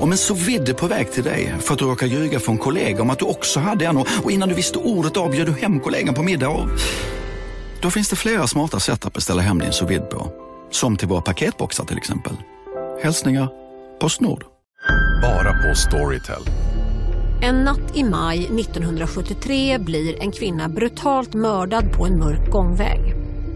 Om en sous på väg till dig för att du råkar ljuga från kollega om att du också hade en och och innan du visste ordet av bjöd du hem kollegan på middag och... Då finns det flera smarta sätt att beställa hem din sous på. Som till våra paketboxar till exempel. Hälsningar Postnord. Bara på Storytel. En natt i maj 1973 blir en kvinna brutalt mördad på en mörk gångväg.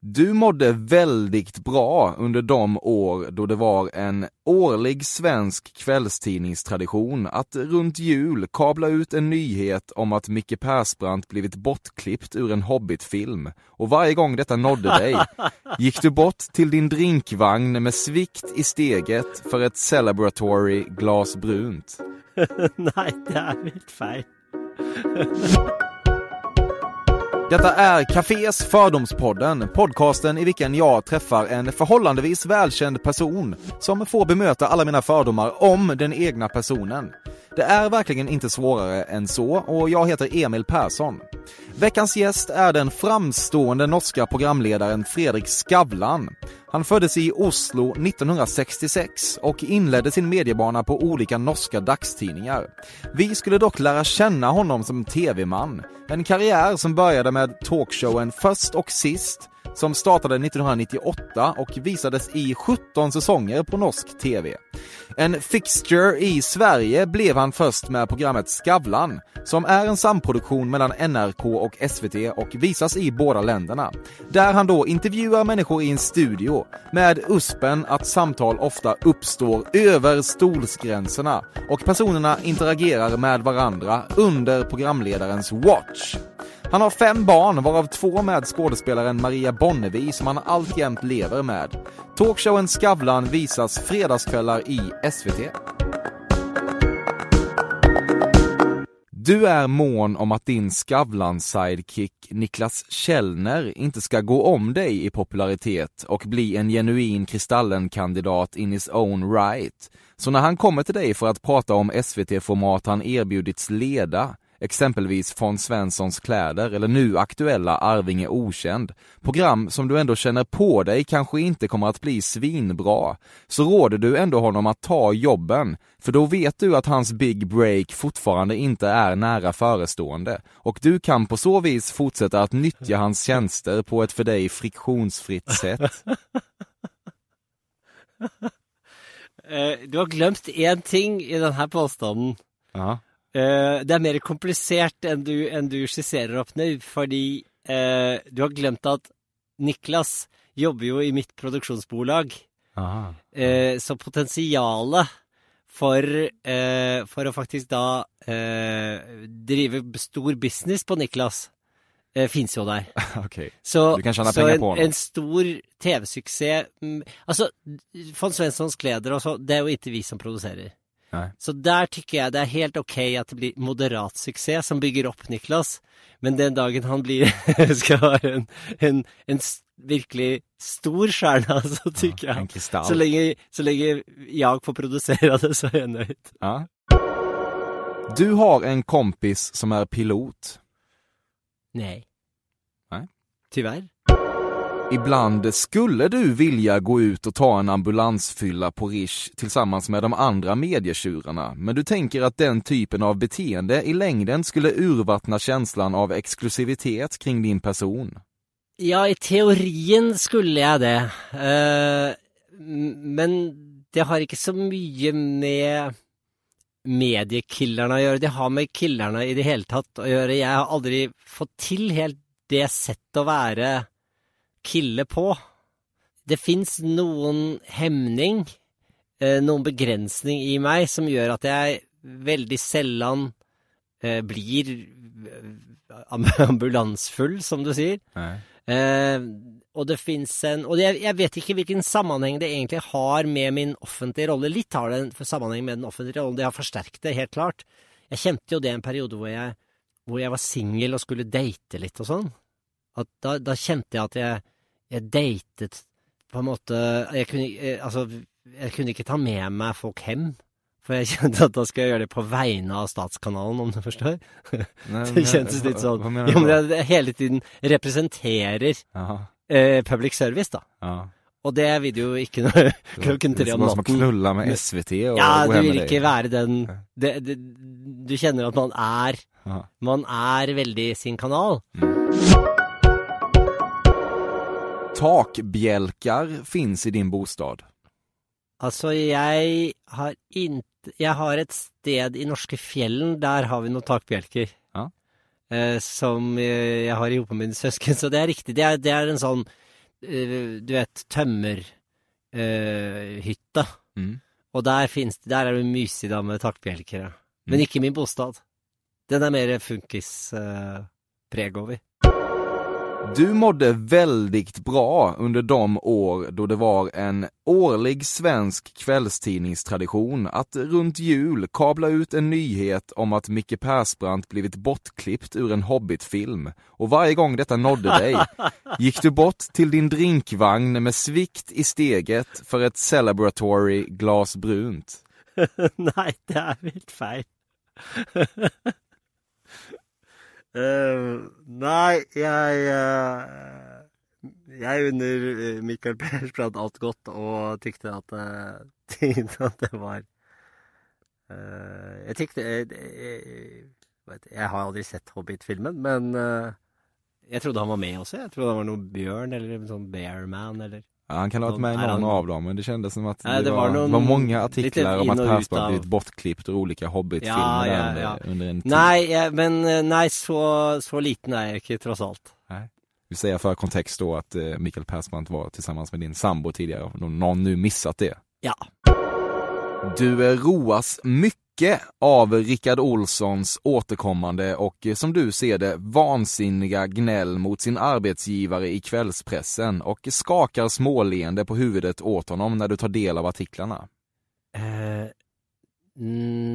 Du mådde väldigt bra under de år då det var en årlig svensk kvällstidningstradition att runt jul kabla ut en nyhet om att Micke Persbrandt blivit bortklippt ur en Hobbit-film. Och varje gång detta nådde dig gick du bort till din drinkvagn med svikt i steget för ett celebratory glas brunt. Nei, det er mitt feil. Detta är Cafés Fördomspodden, podcasten i vilken jag träffar en förhållandevis välkänd person som får bemöta alla mina fördomar om den egna personen. Det är verkligen inte svårare än så och jag heter Emil Persson. Veckans gäst är den framstående norska programledaren Fredrik Skavlan. Han föddes i Oslo 1966 och inledde sin mediebana på olika norska dagstidningar. Vi skulle dock lära känna honom som TV-man. En karriär som började med talkshowen Först och sist som startade 1998 och visades i 17 säsonger på norsk TV. En fixture i Sverige blev han först med programmet Skavlan, som är en samproduktion mellan NRK och SVT och visas i båda länderna. Där han då intervjuar människor i en studio med uspen att samtal ofta uppstår över stolsgränserna och personerna interagerar med varandra under programledarens watch. Han har fem barn, varav två med skådespelaren Maria Bonnevi som han alltjämt lever med. Talkshowen Skavlan visas fredagskvällar i SVT. Du är mån om att din Skavlan-sidekick Niklas Källner inte ska gå om dig i popularitet och bli en genuin Kristallen-kandidat in his own right. Så när han kommer till dig för att prata om SVT-format han erbjudits leda exempelvis von Svenssons kläder eller nu aktuella Arvinge okänd, program som du ändå känner på dig kanske inte kommer att bli svinbra, så råder du ändå honom att ta jobben, för då vet du att hans big break fortfarande inte är nära förestående och du kan på så vis fortsätta att nyttja hans tjänster på ett för dig friktionsfritt sätt. Eh, Du har glemt én ting i denne påstanden. Ja. Eh, Det er mer komplisert enn du, enn du skisserer opp nå, fordi eh, du har glemt at Niklas jobber jo i mitt produksjonsbolag. Eh, så potensialet for, eh, for å faktisk da eh, drive stor business på Niklas eh, fins jo der. Okay. Så, Du kan tjene så penger en, på Så en stor TV-suksess mm, Altså, von Svenssons kleder og så, det er jo ikke vi som produserer. Nei. Så der tykker jeg det er helt ok at det blir moderat suksess som bygger opp Niklas, men den dagen han blir skal være en, en, en virkelig stor stjerne, så tykker En jeg så lenge, så lenge jeg får produsere det, så er jeg nøyd. Ja. Du har en kompis som er pilot. Nei. Nei? Tyvärr. Ibland skulle du vilja gå ut och ta en ambulansfylla på Rish tillsammans med de andra medietjurarna, men du tänker att den typen av beteende i längden skulle urvattna känslan av exklusivitet kring din person. Ja, i teorien skulle jeg det. Eh, men det har ikke så mye med mediekillerne å gjøre. Det har med killerne i det hele tatt å gjøre. Jeg har aldri fått til helt det sett å være kille på. Det fins noen hemning, eh, noen begrensning i meg, som gjør at jeg veldig sjelden eh, blir eh, ambulansfull, som du sier. Eh, og det fins en Og jeg, jeg vet ikke hvilken sammenheng det egentlig har med min offentlige rolle. Litt har det en sammenheng med den offentlige rollen, det har forsterket det, helt klart. Jeg kjente jo det en periode hvor jeg, hvor jeg var singel og skulle date litt og sånn. At da, da kjente jeg at jeg, jeg datet på en måte jeg kunne, eh, altså, jeg kunne ikke ta med meg folk hjem. For jeg kjente at da skal jeg gjøre det på vegne av Statskanalen, om du forstår. Nej, Det kjentes litt sånn Ja, men jeg, hele tiden representerer eh, public service, da. ja. Og det vil du jo ikke når klokken tre om som att natten. knulla med SVT og Ja, du vil ikke være den det, det, Du kjenner at man er. Man er veldig sin kanal. Takbjälkar finns i din bostad. Altså, jeg har inte Jeg har et sted i norske fjellen, der har vi noen takbjelker. Ja. Eh, som eh, jeg har i hop med mine søsken, så det er riktig. Det er, det er en sånn eh, Du vet, tømmerhytte. Uh. Mm. og der finnes det Der er det mysig da med takbjelker. ja. Men ikke min bostad. Den er mer funkispreg uh, over. Du mådde väldigt bra under de år då det var en årlig svensk kvällstidningstradition att runt jul kabla ut en nyhet om att Micke Persbrandt blivit bortklippt ur en Hobbit-film. Och varje gång detta nådde dig gick du bort till din drinkvagn med svikt i steget för ett celebratory glas brunt. Nei, det er helt feil. Eh, nei, jeg uh, Jeg unner Michael Pers prat alt godt, og tykte at, uh, at det var eh, Jeg tykte jeg, jeg, jeg har aldri sett Hobbit-filmen, men eh, jeg trodde han var med også. Jeg trodde han var noe bjørn eller sånn Bearman eller Ja, han kan ha varit med i någon han- av dem, men det kändes som att Nej, det, det var, någon- var många artiklar om att ut Persbrandt av- blivit bortklippt ur olika Hobbit-filmer Ja, ja, ja. under en tid. Nei, jeg, men eh, nei, så, så liten er jeg ikke, tross alt. Vi säger för kontext då att eh, Mikael Persbrandt var tillsammans med din sambo tidigare, om någon nu missat det. Ja. Du roas mycket av Rickard Olssons återkommande och eh, som du ser det vansinniga gnäll mot sin arbetsgivare i kvällspressen och skakar småleende på huvudet åt honom när du tar del av artiklarna. Eh,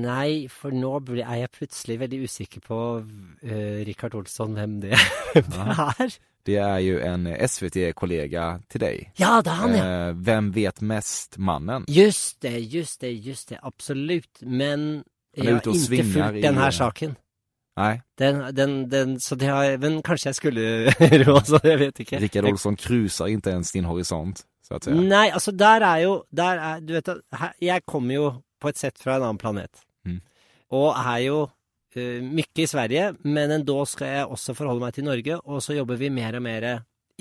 nei, for nå er jeg plutselig veldig usikker på uh, Rikard Olsson, hvem det, det er. Det er jo en eh, SVT-kollega til deg. Ja, det er han, ja. Uh, hvem vet mest-mannen? Just det, just det, just det. Absolutt. Men jeg har ikke fulgt i- denne saken. Nei. Den, den, den, så det har, men kanskje jeg skulle så jeg vet ikke. Rikard Olsson cruiser ikke ens din horisont, så att säga. Nei, altså der er jo der er, Du vet her, jeg kommer jo på et sett fra en annen planet. Mm. Og er jo uh, mye i Sverige, men endå skal jeg også forholde meg til Norge, og så jobber vi mer og mer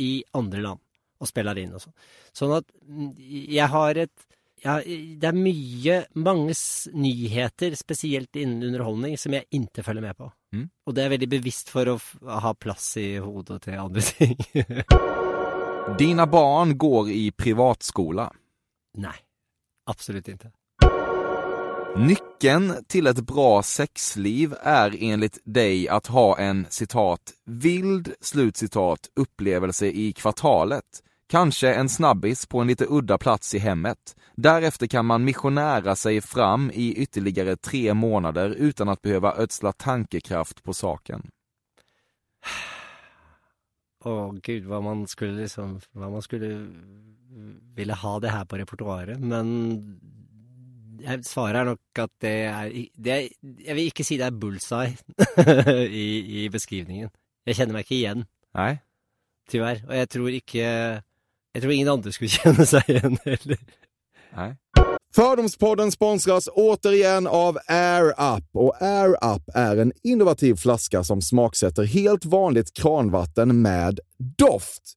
i andre land og spiller inn og sånn. Sånn at mm, jeg har et ja, Det er mye, mange nyheter, spesielt innen underholdning, som jeg ikke følger med på. Mm. Og det er veldig bevisst for å ha plass i hodet til andre ting. Dina barn går i privatskola. Nei. Absolutt ikke. Nyckeln till ett bra sexliv är enligt dig att ha en citat vild slutcitat upplevelse i kvartalet. Kanske en snabbis på en lite udda plats i hemmet. Därefter kan man missionära sig fram i ytterligare tre månader utan att behöva ödsla tankekraft på saken. Å gud, hva man skulle liksom Hva man skulle ville ha det her på repertoaret. Men svaret er nok at det er, det er Jeg vil ikke si det er bullseye i, i beskrivningen. Jeg kjenner meg ikke igjen, Nei. tyvärr. Og jeg tror ikke Jeg tror ingen andre skulle kjenne seg igjen heller. Nei. Fördomspodden sponsras återigen av AirUp Og Och er är en innovativ flaska som smaksätter helt vanligt kranvatten med doft.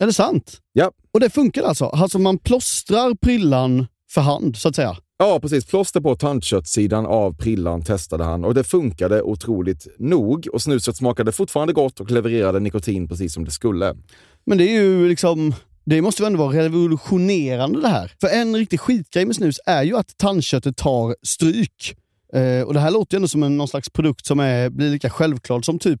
Är det sant? Ja, Och det funkar alltså? Alltså man plåstrar prillan för hand, så att säga? Ja, precis. Plåster på tandköttsidan av prillan testade han och det funkade otroligt nog. Och snuset smakade fortfarande gott och levererade nikotin precis som det skulle. Men det är ju liksom... Det måste ju ändå vara revolutionerande det här. För en riktig skitgrej med snus är ju att tandköttet tar stryk. Eh, och det här låter ju ändå som en, någon slags produkt som är, blir lika selvklart som typ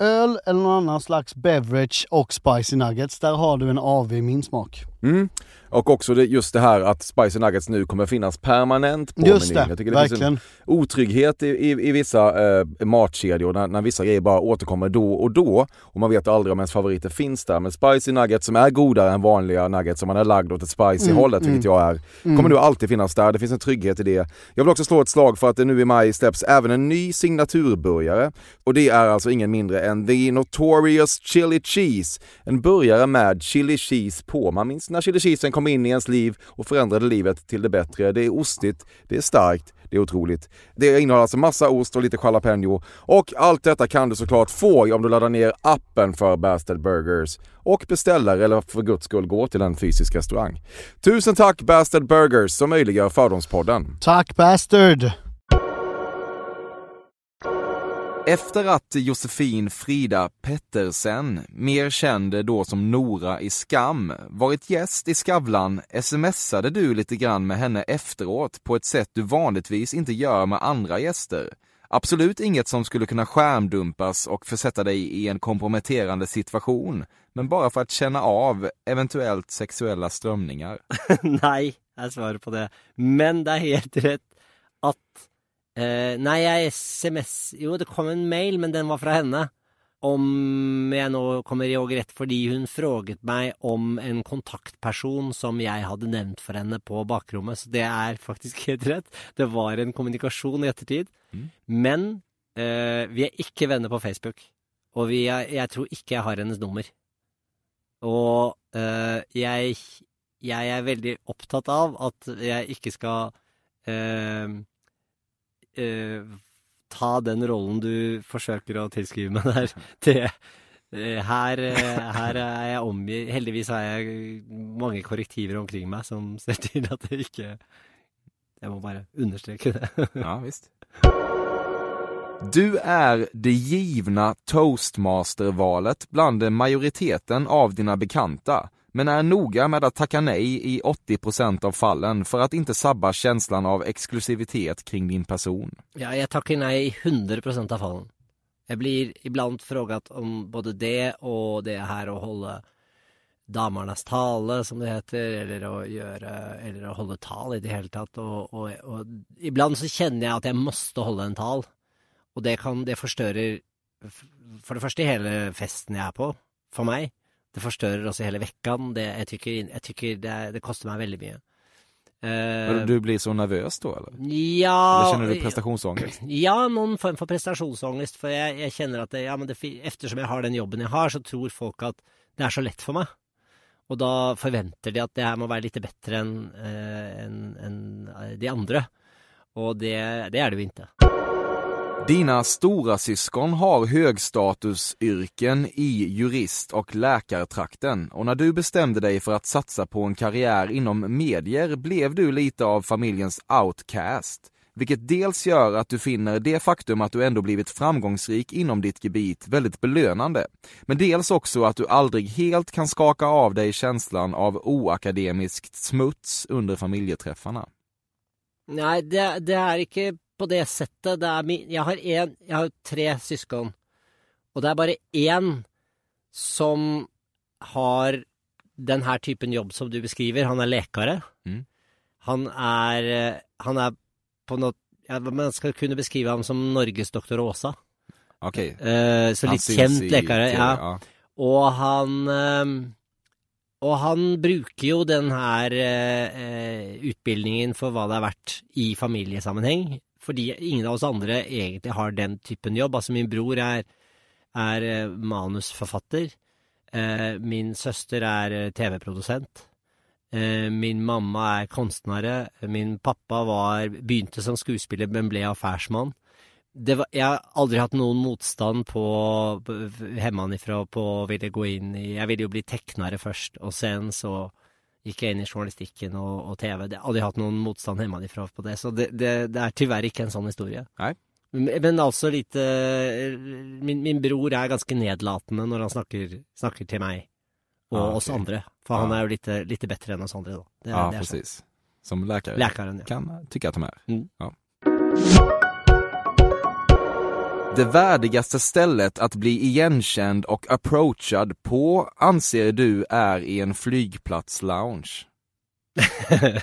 öl eller någon annan slags beverage och spicy nuggets, där har du en AV i min smak. Mm. Och också det, just det här att Spicy Nuggets nu kommer finnas permanent på Just menyn. det, Jag tycker det finns en otrygghet i, i, i vissa eh, matkedjor när, när vissa grejer bara återkommer då och då och man vet aldrig om ens favoriter finns där. Men Spicy Nuggets som är godare än vanliga nuggets som man är lagd åt ett spicy hållet, vilket jag är, kommer nu alltid finnas där. Det finns en trygghet i det. Jag vill också slå ett slag för att det nu i maj släpps även en ny signaturburgare och det är alltså ingen mindre än The Notorious Chili Cheese. En burgare med chili cheese på. Man minns när chili cheesen kom in i ens liv och förändrade livet till det bättre. Det är ostigt, det är starkt, det är otroligt. Det innehåller alltså massa ost och lite jalapeno. Och allt detta kan du såklart få om du laddar ner appen för Bastard Burgers och beställer eller för guds skull går till en fysisk restaurang. Tusen tack Bastard Burgers som möjliggör Fördomspodden. Tack Bastard! Efter att Josefin Frida Pettersen, mer känd då som Nora i Skam, varit gäst i Skavlan smsade du lite grann med henne efteråt på ett sätt du vanligtvis inte gör med andra gäster. Absolut inget som skulle kunna skärmdumpas och försätta dig i en komprometterande situation, men bara för att känna av eventuellt sexuella strömningar. nei, jag svarar på det. Men det er helt rett at eh, Nei, jeg SMS Jo, det kom en mail, men den var fra henne. Om jeg nå kommer i og rett fordi hun fråget meg om en kontaktperson som jeg hadde nevnt for henne på bakrommet. Så det er faktisk helt rett. Det var en kommunikasjon i ettertid. Mm. Men eh, vi er ikke venner på Facebook. Og vi er, jeg tror ikke jeg har hennes nummer. Og eh, jeg, jeg er veldig opptatt av at jeg ikke skal eh, eh, ta den rollen du forsøker å tilskrive meg der. til eh, her, eh, her er jeg omgitt Heldigvis har jeg mange korrektiver omkring meg som ser til at det ikke Jeg må bare understreke det. Ja, visst. Du er det givne toastmastervalet blant majoriteten av dina bekanta, men är noga med att tacka nej i 80% av fallen för att inte sabba känslan av exklusivitet kring din person. Ja, jeg takker nei i 100% av fallen. Jeg blir iblant frågat om både det og det her å holde damernes tale, som det heter, eller å gjøre Eller å holde tal i det hele tatt. Og, og, og iblant så kjenner jeg at jeg måtte holde en tal, og det kan Det forstørrer for det første hele festen jeg er på, for meg. Det forstørrer også hele vekkan. Det, jeg tykker, jeg tykker det, det koster meg veldig mye. Uh, Du blir så nervøs da, eller? ja Eller kjenner du prestasjonsangst? Ja, noen form for prestasjonsangst. For jeg, jeg kjenner at det, ja, men det, eftersom jeg har den jobben jeg har, så tror folk at det er så lett for meg. Og da forventer de at det her må være litt bedre enn en, en eh, de andre. Og det, det er det jo ikke. Dina stora syskon har högstatusyrken i jurist- och läkartrakten och när du bestämde dig för att satsa på en karriär inom medier blev du lite av familjens outcast. Vilket dels gör att du finner det faktum att du ändå blivit framgångsrik inom ditt gebit väldigt belönande. Men dels också att du aldrig helt kan skaka av dig känslan av oakademiskt smuts under familjeträffarna. Nei, det, det er ikke på det settet. Det er min, jeg har en, jeg har tre søsken, og det er bare én som har den her typen jobb som du beskriver. Han er lekare. Mm. Han er Han er på noe ja, Man skal kunne beskrive ham som Norges doktor Åsa. Okej. Eh, så litt kjent i lekare. TV, Ja. Og han eh, Og han bruker jo den her eh, eh, utbildningen for hva det er verdt i familiesammenheng, fordi ingen av oss andre egentlig har den typen jobb. Altså, min bror er, er eh, manusforfatter. Eh, min søster er eh, TV-produsent. Min mamma er kunstnere. Min pappa var, begynte som skuespiller, men ble affærsmann var, jeg har aldri hatt noen motstand på hjemmefra på å ville gå inn i Jeg ville jo bli teknere først, og sen så gikk jeg inn i journalistikken og, og TV. Det hadde hatt noen motstand hjemmefra på det, så det, det, det er tyverre ikke en sånn historie. Nei. Men, men altså litt eh, min, min bror er ganske nedlatende når han snakker, snakker til meg og Ah, oss andre, for han Ah. er jo litt, litt bedre enn oss andre, da. Det, Ja, ah, sånn. precis. Som lækare, lækaren, ja. kan tycka att de är. Mm. Ja. Det värdigaste stället att bli igenkänd och approachad på anser du är i en flygplatslounge.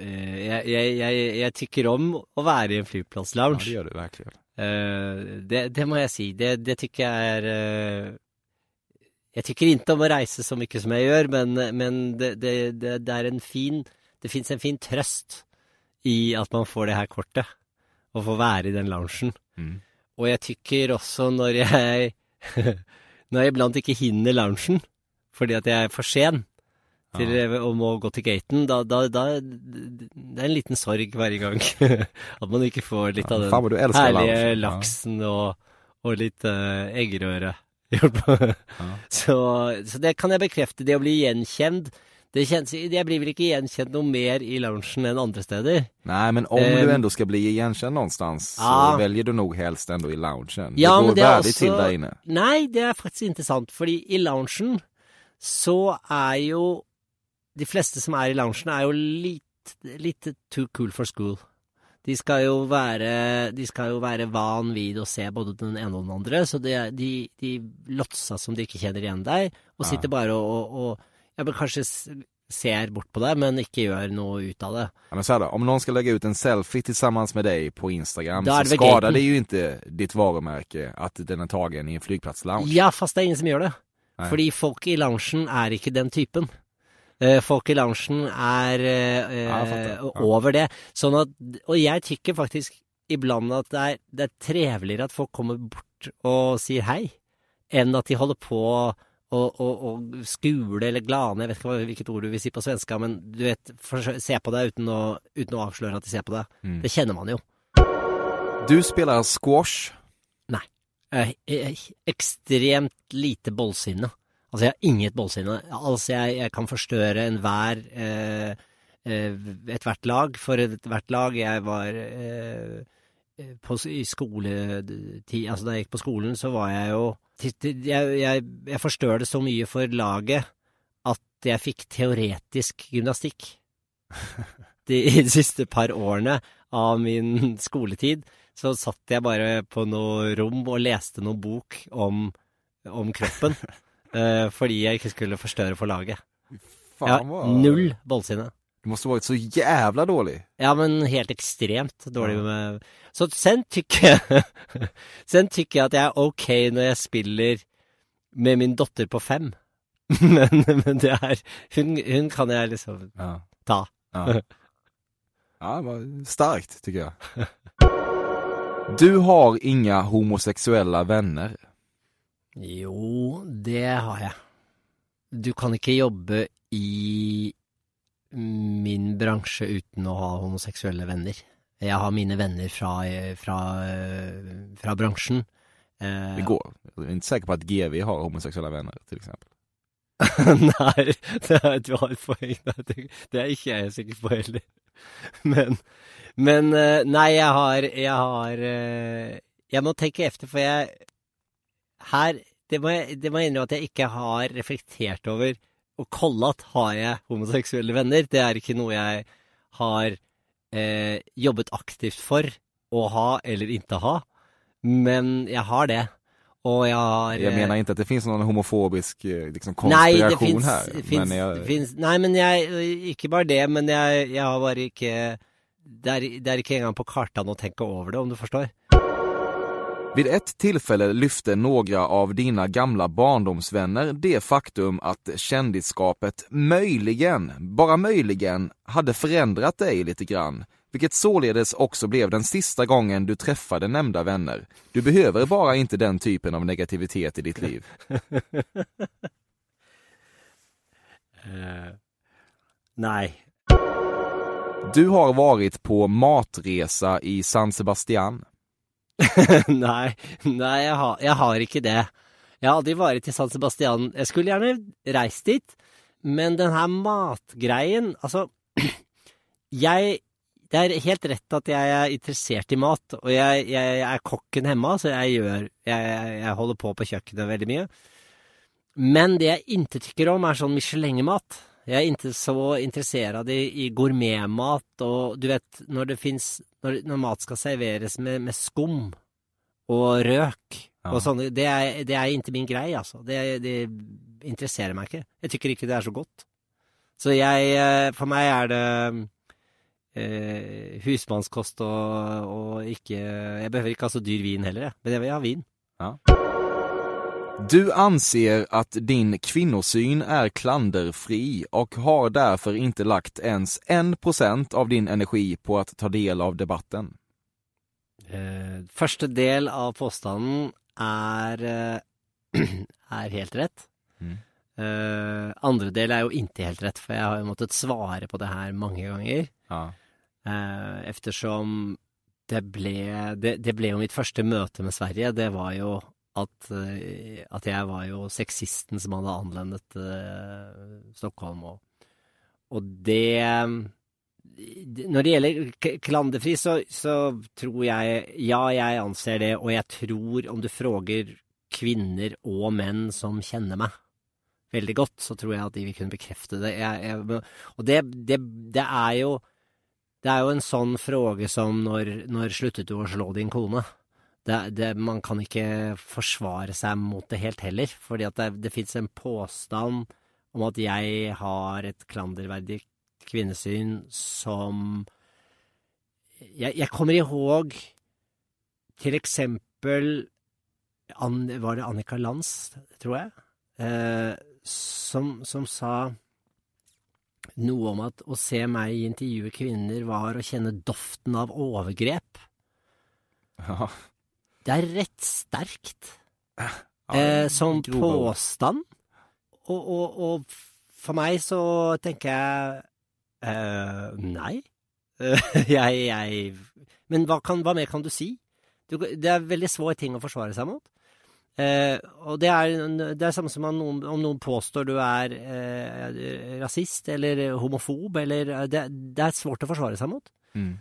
Eh, jeg, jeg, jeg, jeg tykker om å være i en Ja, det gjør du virkelig. Uh, det, det må jeg si. Det, det tykker jeg er uh, Jeg tykker ikke om å reise så mye som jeg gjør, men, men det, det, det, det er en fin Det fins en fin trøst i at man får det her kortet, og få være i den loungen. Mm. Og jeg tykker også når jeg Når jeg iblant ikke hinner loungen fordi at jeg er for sen til å må gå til gaten, da, da, da Det er en liten sorg hver gang. at man ikke får litt av den herlige loungen. Laksen og, og litt uh, eggerøre. Ja. så, så det kan jeg bekrefte. Det å bli gjenkjent det kjennes, Jeg blir vel ikke gjenkjent noe mer i loungen enn andre steder. Nei, men om um, du ändå skal bli gjenkjent någonstans Ja. så velger du nok helst ändå i loungen. Ja, det går men det er også- till där inne. Nei, det er faktisk interessant. Fordi i loungen så er jo De fleste som er i loungen, er jo litt, litt too cool for school. De skal jo være, de skal jo være van vid å se både den ene og den andre, så de, de, de låtser som de ikke kjenner igjen deg, og sitter bare og, og, og ja, bør kanskje ser bort på det, men ikke gjør noe ut av det. Ja, men så här då, om noen skal legge ut en selfie tillsammans med deg på Instagram så skader skadar det jo ikke ditt varumärke at den er tagen i en flygplatslounge. Ja, fast det er ingen som gjør det. Nei. Fordi folk i loungen er ikke den typen. Eh, folk i loungen er eh, Ja, jeg eh, Ja. over det. Sånn at, og jeg tykker faktisk iblant at det er, det er treveligere at folk kommer bort og sier hei, enn at de holder på å og, og skule eller glane, jeg vet ikke hvilket ord du vil si på svenska, men du vet, se på deg uten å, uten å avsløre at de ser på deg. Mm. Det kjenner man jo. Du spiller squash. Nei. Jeg, jeg, ekstremt lite bollsinne. Altså, jeg har inget bollsinne. Altså, jeg, jeg kan forstørre enhver eh, eh, ethvert lag for ethvert lag. Jeg var eh, eh, på, i skoletid Altså, da jeg gikk på skolen, så var jeg jo ti- Jeg, jeg, forstør det så mye for laget at jeg fikk teoretisk gymnastikk. De, de siste par årene av min skoletid så satt jeg bare på noe rom og leste noen bok om, om kroppen. eh, fordi jeg ikke skulle forstørre for laget. Faen, Jeg har null bollsinne. Du måste varit så jävla dålig. Ja, men helt ekstremt dårlig med Så sen tykker jeg Sen tykker jeg at jeg er ok når jeg spiller med min datter på fem. Men, men det er hun, hun kan jeg liksom Ja. ta. Ja. ja, det var starkt tycker jag. Du har inga homoseksuelle venner. Jo, det har jeg. Du kan ikke jobbe i min bransje uten å ha homoseksuelle venner. Jeg har mine venner fra, fra, fra bransjen. Eh, Det går. Jeg er ikke sikker på at GV har homoseksuelle venner, til eksempel. Nei, det er, et poeng. Det, er ikke jeg sikker på heller. Men, men eh, nei, jeg har Jeg har eh, Jeg må tenke efter, for jeg Her Det må jeg, det må jeg innrømme at jeg ikke har reflektert over. Og at har jeg homoseksuelle venner. Det er ikke noe jeg har eh, jobbet aktivt for å ha eller ikke ha. Men jeg har det. Og jeg har Jeg mener ikke at det fins noen homofobisk liksom, konspirasjon Nei, det her. fins, men jeg... finnes, Nei, men jeg Ikke bare det, men jeg, jeg har bare ikke det er, det er ikke engang på kartan å tenke over det, om du forstår. Vid ett tillfälle lyfte några av dina gamla barndomsvänner det faktum att kändisskapet möjligen, bara möjligen, hade förändrat dig lite grann. Vilket således också blev den sista gången du träffade nämnda vänner. Du behöver bara inte den typen av negativitet i ditt liv. Nei. Du har varit på matresa i San Sebastian. nei, nei jeg, har, jeg har ikke det. Jeg har aldri vært i San Sebastian. Jeg skulle gjerne reist dit, men den her matgreien Altså, jeg Det er helt rett at jeg er interessert i mat, og jeg, jeg er kokken hjemme, så jeg gjør jeg, jeg holder på på kjøkkenet veldig mye. Men det jeg ikke tykker om, er sånn Michelin-mat. Jeg er ikke så interessert i, i gourmetmat, og du vet, når det fins når, når mat skal serveres med, med skum og røk Ja. og sånne, det er, det er ikke min greie, altså. Det, det interesserer meg ikke. Jeg tykker ikke det er så godt. Så jeg eh, For meg er det eh, husmannskost og, og ikke Jeg behøver ikke ha så dyr vin heller, jeg. Men jeg vil ha vin. Du anser att din kvinnosyn är klanderfri och har därför inte lagt ens en procent av din energi på att ta del av debatten. Eh, første del av påstanden er, eh, er helt rett. Mm. Eh, andre del er jo ikke helt rett, for jeg har måttet svare på det her mange ganger. Ja. Eh, eftersom det ble, det, det ble jo mitt første møte med Sverige. Det var jo at, eh, at jeg var jo sexisten som hadde anlendet uh, Stockholm. Og, og det Når det gjelder klanderfri, så, så tror jeg Ja, jeg anser det, og jeg tror om du fråger kvinner og menn som kjenner meg veldig godt, så tror jeg at de vil kunne bekrefte det. Jeg, jeg, og det, det, det er jo Det er jo en sånn fråge som når, når sluttet du å slå din kone? Det, det, man kan ikke forsvare seg mot det helt heller, fordi at det, det fins en påstand om at jeg har et klanderverdig kvinnesyn som jeg, jeg kommer ihåg til eksempel An, Var det Annika Lantz, tror jeg? Eh, som, som sa noe om at å se meg intervjue kvinner var å kjenne doften av overgrep. Ja. Det er rett sterkt Ja, eh, som påstand. Og, og, og for meg så tenker jeg eh, nei. jeg, jeg Men hva, kan, hva mer kan du si? Du, det er veldig svår ting å forsvare seg mot. Eh, og det er det er samme som om noen, om noen påstår du er eh, rasist eller homofob, eller det, det er svårt å forsvare seg mot. Mm.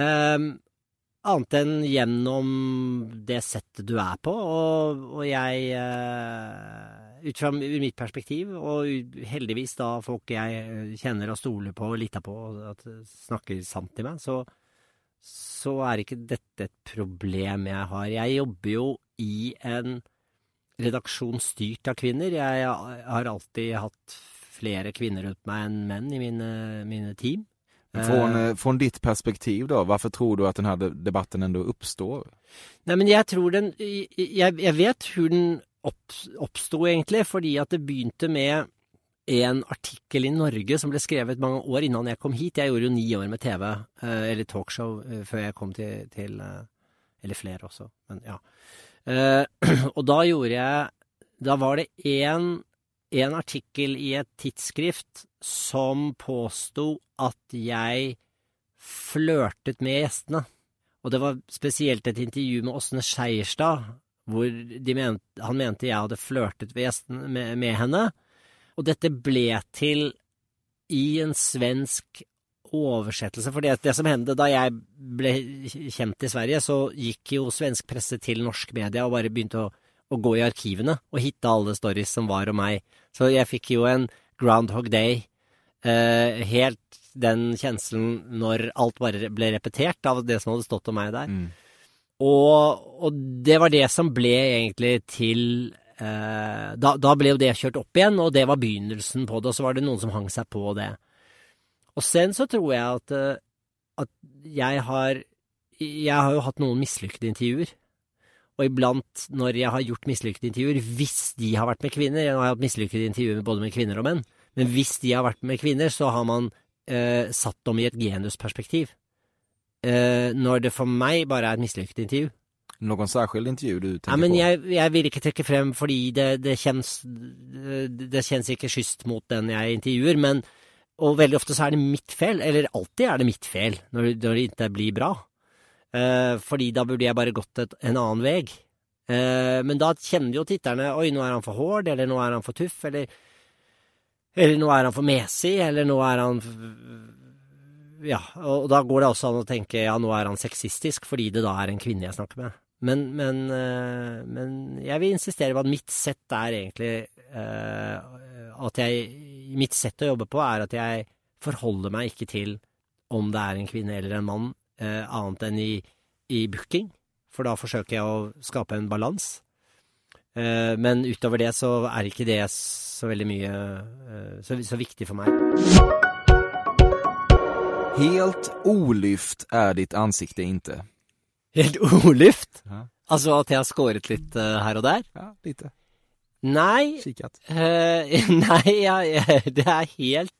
Eh, annet enn gjennom det settet du er på, og, og jeg eh, Ut fra mitt perspektiv, og heldigvis da folk jeg kjenner og stoler på og liter på, at snakker sant til meg, så, så er ikke dette et problem jeg har. Jeg jobber jo i en redaksjon styrt av kvinner. Jeg har alltid hatt flere kvinner rundt meg enn menn i mine, mine team. Från, Eh, eh, från ditt perspektiv då, varför tror du att den här debatten ändå uppstår? Nei, men jeg tror den Jeg, jag vet hur den opp, oppsto, egentlig, fordi at det begynte med en artikkel i Norge som ble skrevet mange år innan jeg kom hit. Jeg gjorde jo ni år med TV, eh, eller talkshow, før jeg kom til, til Eller flere også, men ja. Og da gjorde jeg Da var det én en artikkel i et tidsskrift som påsto at jeg flørtet med gjestene. Og det var spesielt et intervju med Åsne Skeierstad, hvor mente, han mente jeg hadde flørtet med, med, med henne. Og dette ble til i en svensk oversettelse. For det, det som hendte da jeg ble kjent i Sverige, så gikk jo svensk presse til norsk media og bare begynte å, å gå i arkivene og hitte alle stories som var om meg. Så jeg fikk jo en Groundhog Day. Eh, helt den kjenselen når alt bare ble repetert av det som hadde stått om meg der. Mm. Og, og det var det som ble egentlig til eh, da, da ble jo det kjørt opp igjen, og det var begynnelsen på det, og så var det noen som hang seg på det. Og sen så tror jeg at, eh, at jeg har Jeg har jo hatt noen mislykkede intervjuer. Og iblant når jeg har gjort mislykkede intervjuer, hvis de har vært med kvinner Jeg har hatt mislykkede intervjuer både med kvinner og menn, men hvis de har vært med kvinner, så har man eh, satt dem i et genusperspektiv. Eh, når det for meg bare er et mislykket intervju. Någon særskilt intervju du tenker Ja, men på? jeg, jeg vil ikke trekke frem fordi det, det kjennes det, det kjennes ikke skyst mot den jeg intervjuer, men og veldig ofte så er det mitt feil, eller alltid er det mitt feil når, når det ikke blir bra. Eh, fordi da burde jeg bare gått et, en annen vei. Eh, men da kjenner jo titterne Oi, nå er han for hård, eller nå er han for tuff, eller Eller nå er han for mesig, eller nå er han Ja, og da går det også an å tenke ja, nå er han sexistisk fordi det da er en kvinne jeg snakker med. Men, men, eh, men jeg vil insistere på at mitt sett er egentlig eh, at jeg Mitt sett å jobbe på er at jeg forholder meg ikke til om det er en kvinne eller en mann, eh, annet enn i, i booking. For da forsøker jeg å skape en balanse. Eh, men utover det så er ikke det så veldig mye eh, så, så viktig for meg. Helt olyft er ditt ansikte ikke. Helt olyft? Ja. Altså at jeg har skåret litt uh, her og der? Ja, lite. Nei, Kikat. Uh, nei ja, det er helt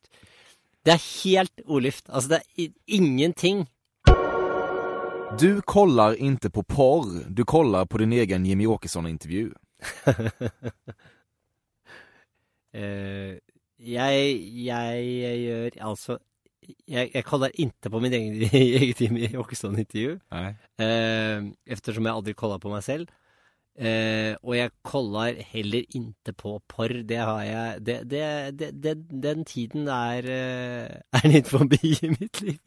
Det er helt olyft. Altså, det er ingenting. Du kollar inte på porr, du kollar på din egen Jimmy Åkesson-intervju. uh, jeg, jeg, jeg gjør altså Jeg, jeg kollar ikke på min egen- eget Jimmy Åkesson-intervju. Eh, eftersom jeg aldri kollar på meg selv. Uh, og jeg kollar heller ikke på porr. Det har jeg det, det, det, Den tiden er, er litt forbi i mitt liv.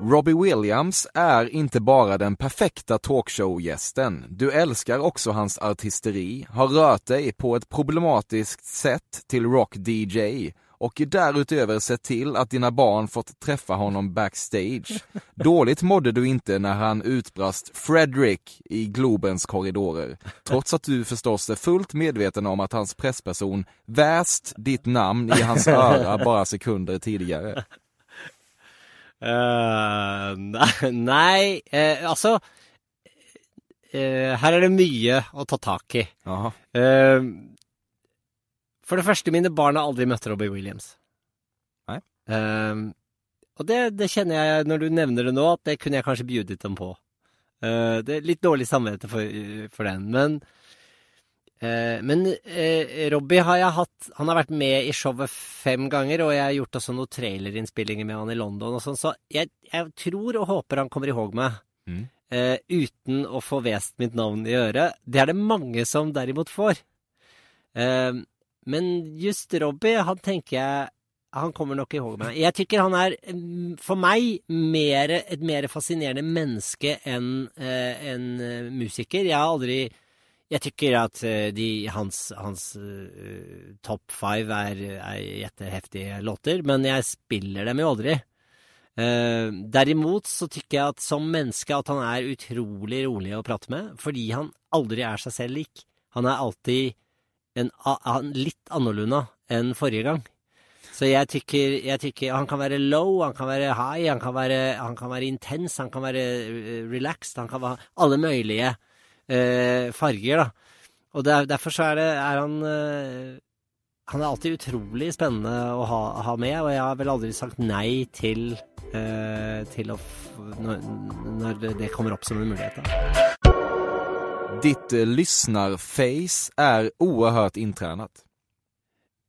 Robbie Williams är inte bara den perfekta talkshow-gästen. Du älskar också hans artisteri, har rört dig på ett problematiskt sätt till rock-DJ och därutöver sett till att dina barn fått träffa honom backstage. Dåligt mådde du inte när han utbrast Fredrik i Globens korridorer, trots att du förstås är fullt medveten om att hans pressperson väst ditt namn i hans öra bara sekunder tidigare. Eh, nei, eh, altså uh, Her er det mye å ta tak i. For det første, mine barn har aldri møtt Robbie Williams. Nei. Og det, det kjenner jeg, når du nevner det nå, at det kunne jeg kanskje bjudet dem på. Det er litt dårlig samvittighet for, for den, men men eh, Robbie har jeg hatt Han har vært med i showet fem ganger, og jeg har gjort også noen trailerinnspillinger med han i London og sånn, så jeg, jeg tror og håper han kommer ihåg meg. Mm. Eh, uten å få vest mitt navn i øret. Det er det mange som derimot får. Eh, men just Robbie, han tenker jeg Han kommer nok ihåg meg. Jeg tykker han er, mm, for meg, mere, et mer fascinerende menneske enn eh, en eh, musiker. Jeg har aldri Jeg tykker at eh, de, hans, hans uh, topp five er, er jetteheftige låter, men jeg spiller dem jo aldri. Uh, derimot så tykker jeg at som menneske at han er utrolig rolig å prate med, fordi han aldri er seg selv lik. Han er alltid en, en litt annerledes enn forrige gang. Så jeg tykker, jeg tykker Han kan være low, han kan være high, han kan være, han kan være intens, han kan være eh, relaxed, han kan være alle mulige eh, farger, da. Og der, derfor så er, det, er han eh, Han er alltid utrolig spennende å ha, ha med, og jeg har vel aldri sagt nei til eh, til å når, når det kommer opp som en mulighet. Da. Ditt eh, lyssnarface är oerhört intränat.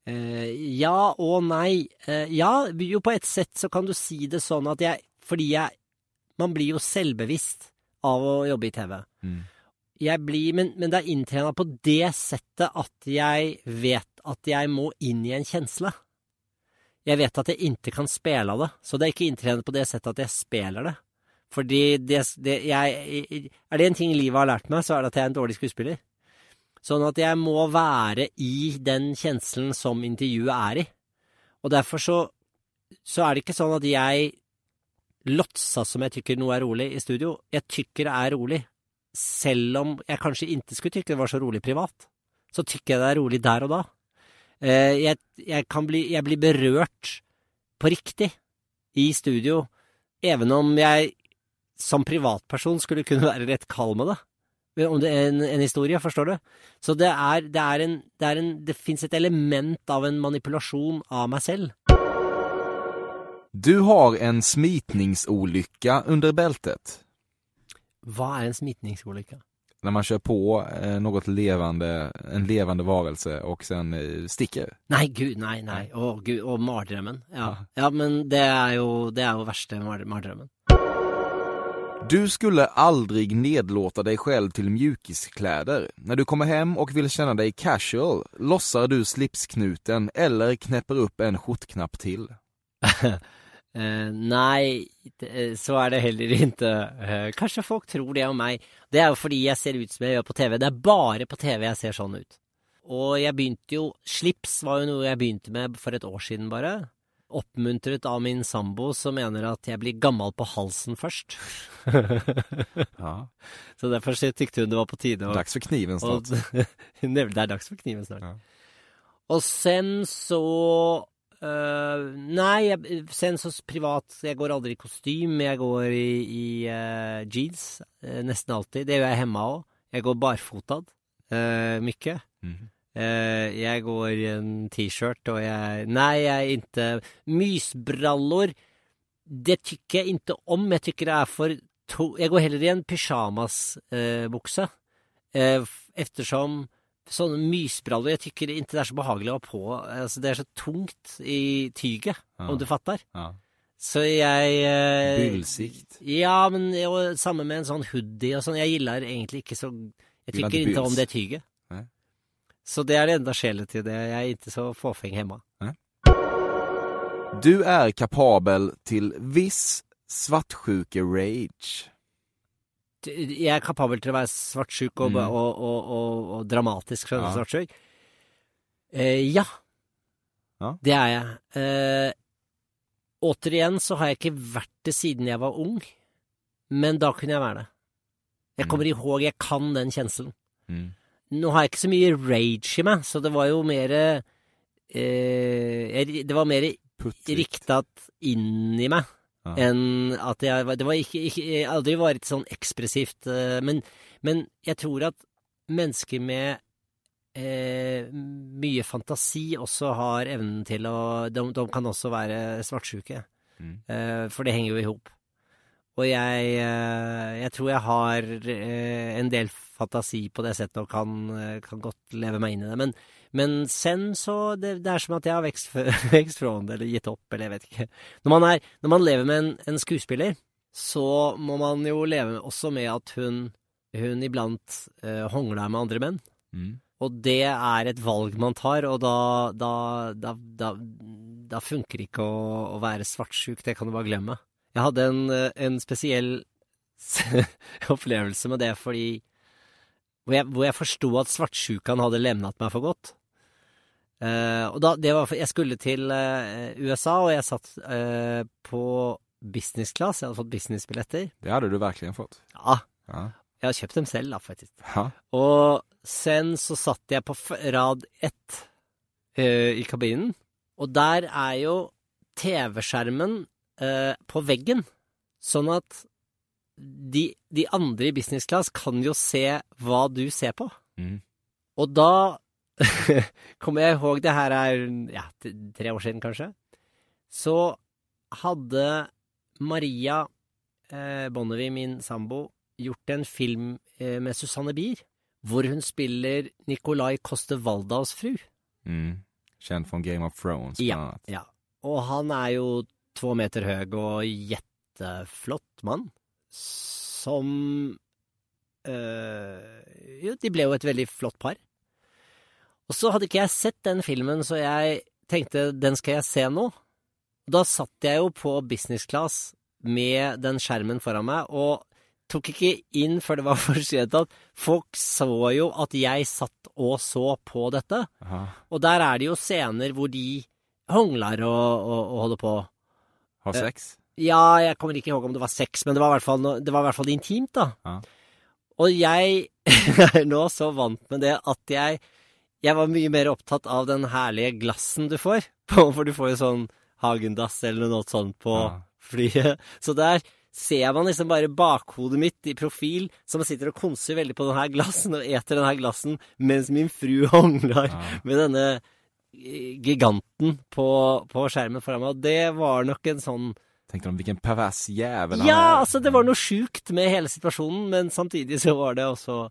Eh, ja og nei. Eh, ja, jo på et sett så kan du si det sånn at jeg Fordi jeg Man blir jo selvbevisst av å jobbe i TV. Mm. Jeg blir, men, men det er inntrena på det settet at jeg vet at jeg må inn i en kjensle. Jeg vet at jeg ikke kan spille av det, så det er ikke inntrenet på det settet at jeg spiller det. Fordi det, det jeg, Er det en ting livet har lært meg, så er det at jeg er en dårlig skuespiller. Sånn at jeg må være i den kjenselen som intervjuet er i. Og derfor så, så er det ikke sånn at jeg lotsa som jeg tykker noe er rolig i studio. Jeg tykker det er rolig. Selv om jeg kanskje ikke skulle tykke det var så rolig privat. Så tykker jeg det er rolig der og da. Eh, jeg, jeg, bli, jeg blir berørt på riktig i studio, even om jeg som privatperson skulle kunne være rett kald med det. Om det er en, en historie, forstår du? Så det er, det er en Det, det fins et element av en manipulasjon av meg selv. Du har en smitningsulykke under bältet. Hva er en smitningsulykke? När man kör på eh, något levande, en levande varelse och sen eh, sticker. Nei, gud, nei, nei. Å, gud, og mardrømmen. Ja. ja, men det er jo, det er jo verste mar. Du skulle aldrig nedlåta dig själv till mjukiskläder. När du kommer hem och vill känna dig casual lossar du slipsknuten eller knäpper upp en skjortknapp till. Eh, nei, det- så er det heller ikke. Uh, kanskje folk tror det om meg. Det er jo fordi jeg ser ut som jeg gjør på TV. Det er bare på TV jeg ser sånn ut. Og jeg begynte jo Slips var jo noe jeg begynte med for et år siden, bare. Oppmuntret av min sambo, som mener at jeg blir gammel på halsen først. Ja. Så derfor tykte hun det var på tide Og, Dags for kniven Og snart. det er dags for kniven snart. Ja. Og sen så øh, Nei, jeg, sen så privat Jeg går aldri i kostyme. Jeg går i, i uh, jeans uh, nesten alltid. Det gjør jeg hjemme òg. Jeg går barfotad mye. Mhm. Eh, jeg går i en T-skjort, og jeg Nei, jeg er ikke Mysbrallor, det tykker jeg ikke om. Jeg tykker det er for to Jeg går heller i en pysjamasbukse, eftersom sånne mysbrallor Jeg tykker ikke det er så behagelig å ha på. Altså, det er så tungt i tyget, Ja. om du fatter. Ja. Så jeg eh, Bullsikt. Ja, men og, samme med en sånn hoodie og sånn. Jeg gillar egentlig ikke så Jeg tykker inte ikke om det tyget. Nej. Så det er det enda sjelet til det. Jeg er ikke så fåfäng hemma. Du er kapabel til viss svartsjuke-rage. Jeg er kapabel til å være svartsjuk og, Mm. og, og, og, dramatisk Ja. svartsjuk. Eh, ja. Ja. Det er jeg. Eh, återigen så har jeg ikke vært det siden jeg var ung, men da kunne jeg være det. Jeg kommer ihåg, jeg kan den kjenselen. Mm. Nå har jeg ikke så mye rage i meg, så det var jo mer eh, Det var mer rikta inn i meg Ja. enn at jeg Det var ikke, ikke jeg aldri vært sånn ekspressivt, eh, men, men jeg tror at mennesker med eh, mye fantasi også har evnen til å De, de kan også være svartsjuke, Mm. eh, for det henger jo i hop. Og jeg, eh, jeg tror jeg har eh, en del fantasi på det settet og kan, kan godt leve meg inn i det. Men, men sen så det, det er som at jeg har vekst, vekst fra det, eller gitt opp, eller jeg vet ikke. Når man, er, når man lever med en, en skuespiller, så må man jo leve også med at hun, hun iblant eh, hongler med andre menn. Mm. Og det er et valg man tar, og da, da, da, da, da funker ikke å, å være svartsjuk. Det kan du bare glemme. Jeg hadde en, en spesiell opplevelse med det fordi Hvor jeg, hvor jeg forsto at svartsjukan hadde levnet meg for godt. Eh, og da, det var Jeg skulle til uh, USA, og jeg satt uh, på business class. Jeg hadde fått businessbilletter. Det hadde du virkelig fått. Ja, Ja. jeg har kjøpt dem selv, da, faktisk. Ja. Og sen så satt jeg på rad ett i kabinen, og der er jo TV-skjermen på veggen, sånn at de, de andre i business class kan jo se hva du ser på. Mm. Og da kommer jeg ihåg, det her er ja, tre år siden kanskje, så hadde Maria eh, Bonnevie, min sambo, gjort en film eh, med Susanne Bier, hvor hun spiller Nicolai Coste Waldaus fru. Mm. Kjent från Game of Thrones Ja. Ja. Og han er jo to meter høy og jetteflott mann, som øh, Jo, de ble jo et veldig flott par. Og så hadde ikke jeg sett den filmen, så jeg tenkte den skal jeg se nå. Da satt jeg jo på business class med den skjermen foran meg, og tok ikke inn før det var for sent at folk så jo at jeg satt og så på dette. Aha. Og der er det jo scener hvor de hongler og, og, og holder på. Har Eh, sex? Ja, jeg kommer ikke ihåg om det var sex, men det var i hvert fall, det var i hvert fall intimt, da. Ja. Og jeg er nå så vant med det at jeg Jeg var mye mer opptatt av den herlige glassen du får, for du får jo sånn Hagendass eller noe sånt på Ja. flyet. Så der ser man liksom bare bakhodet mitt i profil, som sitter og konser veldig på den her glassen og eter den her glassen, mens min fru hongler Ja. med denne eh, giganten på, på skjermen foran meg. Og det var nok en sånn Tänkte om hvilken pervers jævel han Ja, altså, det var noe sjukt med hele situasjonen, men samtidig så var det også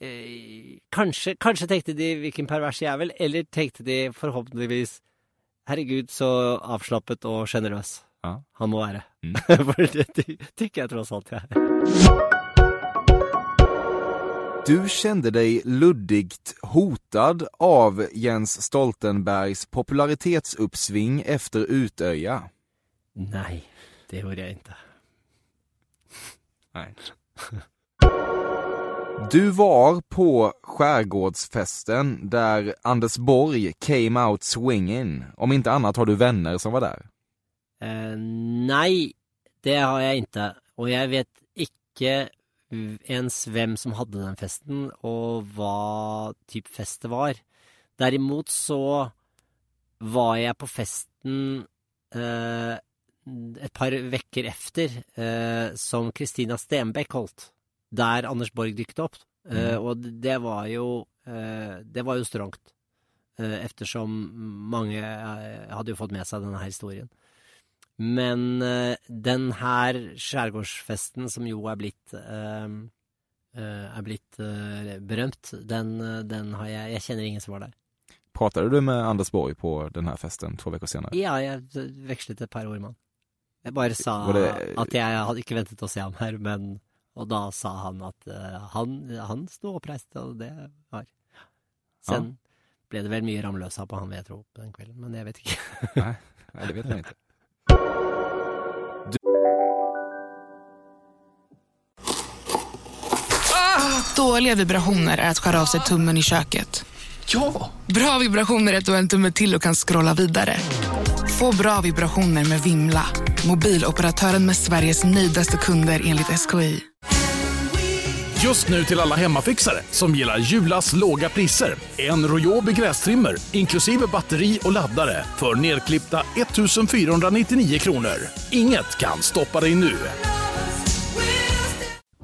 eh, kanskje, kanskje tenkte de 'hvilken pervers jævel', eller tenkte de forhåpentligvis 'herregud, så avslappet og sjenerøs Ja. han må være'. Mm. For det tykker jeg tross alt jeg er. Du kände deg luddigt hotad av Jens Stoltenbergs popularitetsuppsving efter Utöja. Nei, det gjorde jeg ikke. Nej. Du var på skärgårdsfesten där Anders Borg came out swinging. Om inte annat har du vänner som var där. Uh, nei, det har jeg ikke. Og jeg vet ikke ens hvem som hadde den festen, og hva type fest det var. Derimot så var jeg på festen uh, et par vekker efter, uh, som Kristina Stenbeck holdt, der Anders Borg dykket opp. Eh, og det var jo uh, Det var jo strangt. Uh, eftersom mange eh, hadde jo fått med seg denne her historien. Men eh, den her skjærgårdsfesten, som jo er blitt eh, eh, er blitt eh, berømt, den, eh, den har jeg Jeg kjenner ingen som var der. Pratet du med Anders Borg på denne festen to uker senere? Ja, jeg vekslet et par ord med han. Jeg bare sa det- at jeg hadde ikke ventet å se ham her, men Og da sa han at uh, han, han sto oppreist, og det var Sen ble det vel mye Ramløsa på han, vil jeg tro, på den kvelden, men jeg vet ikke. nei, nej, det vet jeg ikke. Dåliga vibrationer är att skära av sig tummen i köket. Ja! Bra vibrationer är du har en tumme till och kan scrolla vidare. Få bra vibrationer med Vimla. Mobiloperatören med Sveriges nöjdaste kunder enligt SKI. Just nu till alla hemmafixare som gillar Julas låga priser. En Royobi grästrimmer inklusive batteri och laddare för nedklippta 1 499 kronor. Inget kan stoppa dig nu.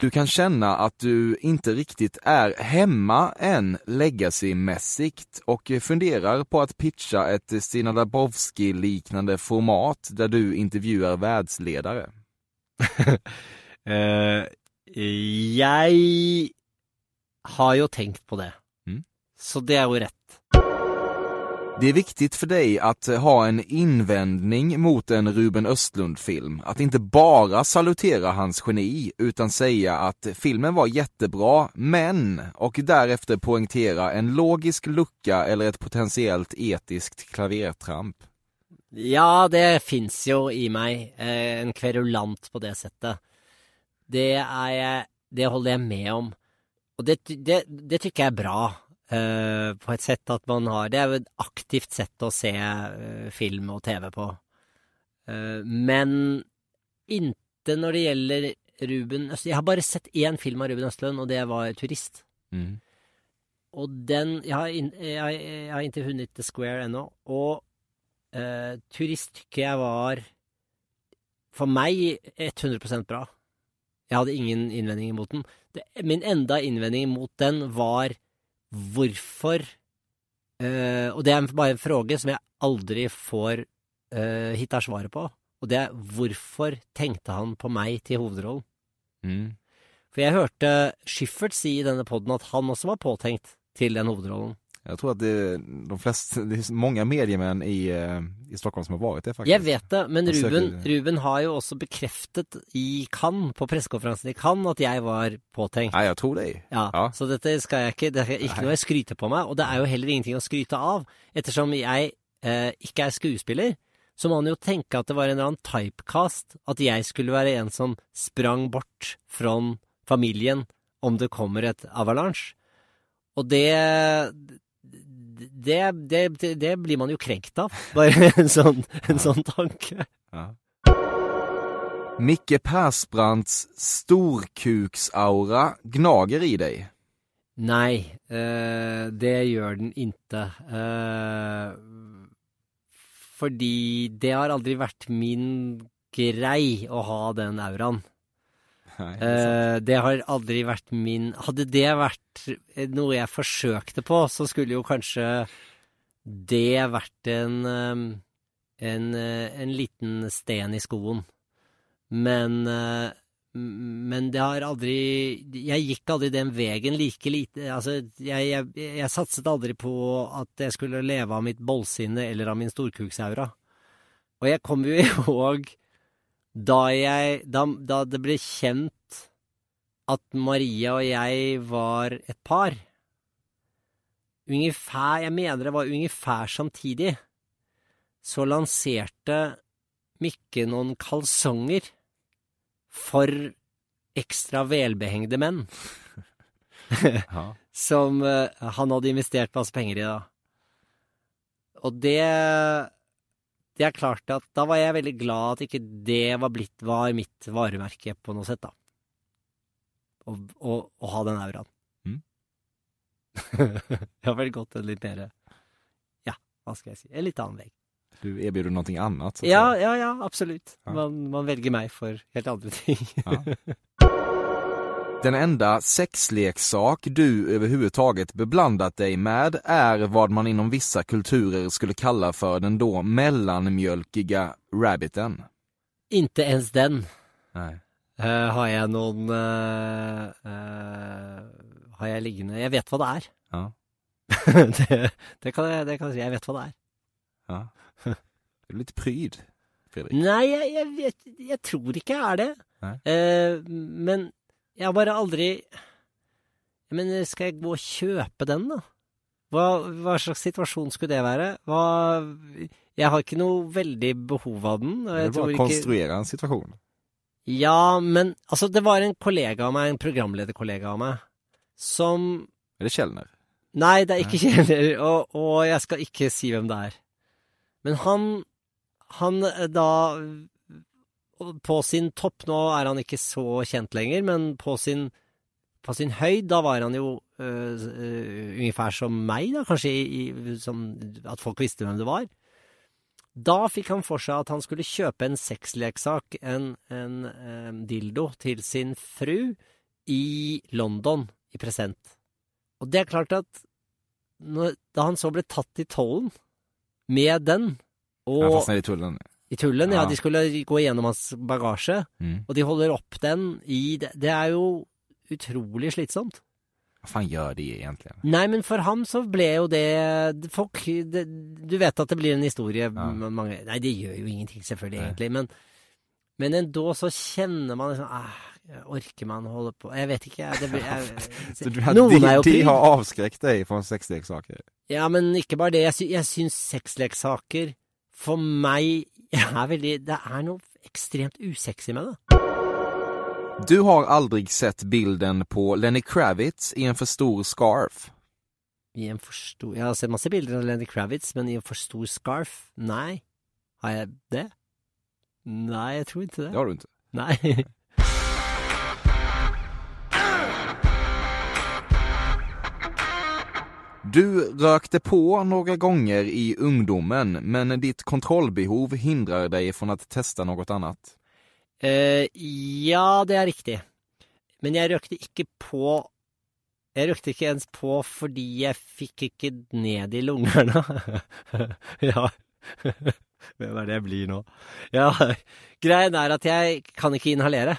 Du kan känna att du inte riktigt är hemma än legacymässigt och funderar på att pitcha ett Stina Dabrowski-liknande format där du intervjuar världsledare. uh, jeg har jo tenkt på det. Mm. Så det er jo rett. Det är viktigt för dig att ha en invändning mot en Ruben Östlund-film. Att inte bara salutera hans geni, utan säga att filmen var jättebra, men, och därefter poängtera en logisk lucka eller ett potentiellt etiskt klavertramp. Ja, det fins jo i meg. Eh, en kverulant på det settet. Det er Det holder jeg med om. Og det, det, det tykker jeg er bra. Eh, på et sett at man har Det er jo et aktivt sett å se eh, film og TV på. Eh, men inte når det gjelder Ruben Østlund Jeg har bare sett én film av Ruben Østlund, og det var 'Turist'. Mm. Og den Jeg har, in, jeg, jeg har ikke funnet The Square ennå. Og uh, Turist tykker jeg var for meg 100% bra. Jeg hadde ingen innvendinger mot den. Det, min enda innvending mot den var hvorfor eh, Og det er bare en fråge som jeg aldri får uh, hitta svaret på. Og det er hvorfor tenkte han på meg til hovedrollen? Mm. For jeg hørte Schiffert si i denne poden at han også var påtenkt til den hovedrollen. Jag tror att det, de flesta, det er mange mediemän i, eh, i Stockholm som har vært det faktiskt. Jeg vet det, men Ruben, Ruben har jo også bekreftet i Cannes, på pressekonferansen i Cannes, at jeg var påtenkt. Nei, jeg tror det. Ja, Ja. Så dette skal jeg ikke Det er ikke noe jeg skryter på meg, og det er jo heller ingenting å skryte av. Ettersom jeg eh, ikke er skuespiller, så må man jo tenke at det var en eller annen typecast. At jeg skulle være en som sprang bort fra familien om det kommer et avalanche. Og det det, det, det, blir man jo krenkt av. Bare en sånn, en sånn tanke. Ja. Mikke Persbrandts storkuksaura gnager i deg. Nei, eh, det gjør den inte. Eh, fordi det har aldri vært min grei å ha den auraen. Nej, det, det har aldri vært min Hadde det vært noe jeg forsøkte på, så skulle jo kanskje det vært en eh, en, eh, en liten sten i skoen. Men eh, men det har aldri Jeg gikk aldri den veien like lite Altså, jeg, jeg, jeg satset aldri på at jeg skulle leve av mitt bollsinne eller av min storkuksaura. Og jeg kommer jo ihåg da jeg da, da det ble kjent at Maria og jeg var et par Ungefær Jeg mener det var ungefær samtidig. Så lanserte Mikke noen kalsonger for ekstra velbehengde menn. Ja. Som eh, han hadde investert masse penger i, da. Og det Det er klart at da var jeg veldig glad at ikke det var blitt var mitt varemerke på noe sett, da. Å, å, å ha den auraen. Mm. jeg har vel gått en litt mer Ja, hva skal jeg si En litt annen vei. Du erbjuder noe annet? Så Ja, ja, ja, absolutt. Ja. Man, man velger meg for helt andre ting. Ja. Den enda sexleksak du överhuvudtaget beblandat dig med är vad man inom vissa kulturer skulle kalla för den då mellanmjölkiga rabbiten. Inte ens den. Nej. Uh, har jeg noen uh, uh, Har jeg liggende Jeg vet hva det er. Ja. det, det, kan jeg, det kan jeg si. Jeg vet hva det er. Ja. Du är lite pryd. Fredrik? Nei, jeg, jeg, vet, jeg tror ikke jeg er det. Eh, men jeg har bare aldri Men skal jeg gå og kjøpe den, da? Hva, hva slags situasjon skulle det være? Hva Jeg har ikke noe veldig behov av den. Jeg du bare ikke konstruere en situasjon. Ja, men altså, det var en kollega av meg, en programlederkollega av meg, som Er det Kjelner? Nei, det er ikke Kjelner, og, og jeg skal ikke si hvem det er. Men han, han eh, da På sin topp, nå er han ikke så kjent lenger, men på sin, på sin høyd, da var han jo uh, uh, ungefær som meg, da, kanskje i, i, som, at folk visste hvem det var. Da fikk han for seg at han skulle kjøpe en sexleksak, en, en eh, dildo, til sin fru i London i present. Og det er klart at når, da han så ble tatt i tollen med den, og fastnet i tullen. ja. Ja. de skulle gå gjennom hans bagasje, Mm. og de holder opp den i Det, er jo utrolig slitsomt. Hva faen gjør de egentlig? Nei, men for ham så ble jo det Folk det, Du vet at det blir en historie Ja. mange Nei, det gjør jo ingenting, selvfølgelig, Nei. egentlig, men men endå så kjenner man liksom ah, Orker man å holde på Jeg vet ikke, jeg. Det blir, jeg Så du, Noen de, er jo de har avskrekket deg fra sexleksaker? Ja, men ikke bare det. Jeg, sy jeg syns sexleksaker for meg er veldig Det er noe ekstremt usexy med det. Du har aldri sett bilden på Lenny Kravitz i en for stor scarf. I en for stor Jeg har sett masse bilder av Lenny Kravitz, men i en for stor scarf? Nei. Har jeg det? Nei, jeg tror ikke det. Det har du ikke. Nei. Du rökte på några gånger i ungdomen, men ditt kontrollbehov hindrar deg från att testa något annat. Eh, ja, det er riktig. Men jeg røkte ikke på Jeg røkte ikke ens på fordi jeg fikk ikke ned i lungene. ja. Hvem er det jeg blir nå? Ja, greien er at jeg kan ikke inhalere.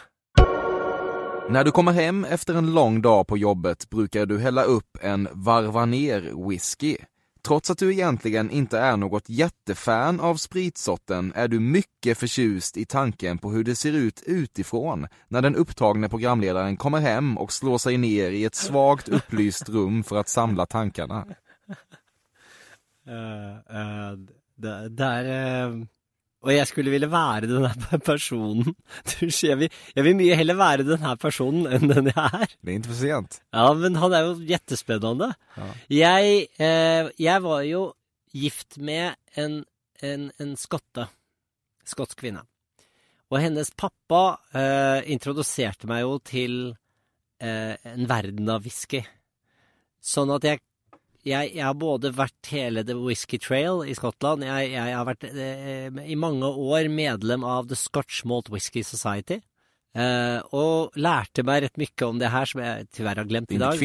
När du kommer hem efter en lång dag på jobbet brukar du hälla upp en varva ner whisky. Trots att du egentligen inte är något jättefan av spritsorten är du mycket förtjust i tanken på hur det ser ut utifrån när den upptagne programledaren kommer hem och slår sig ner i ett svagt upplyst rum för att samla tankarna. Uh, uh, det, det er eh, Og jeg skulle ville være den her personen. Du, jeg, vil, jeg vil mye heller være den her personen enn den jeg er. Det er interessant. Ja, men han er jo jettespennende. Ja. Jeg, eh, jeg var jo gift med en, en, en skotte. Skotsk kvinne. Og hennes pappa eh, introduserte meg jo til eh, en verden av whisky. Sånn at jeg, jeg, jeg har både vært hele The Whisky Trail i Skottland, jeg, jeg har vært eh, i mange år medlem av The Scotch Malt Whisky Society. Eh, og lærte meg rett mye om det her, som jeg tyvärr har glemt i dag. men-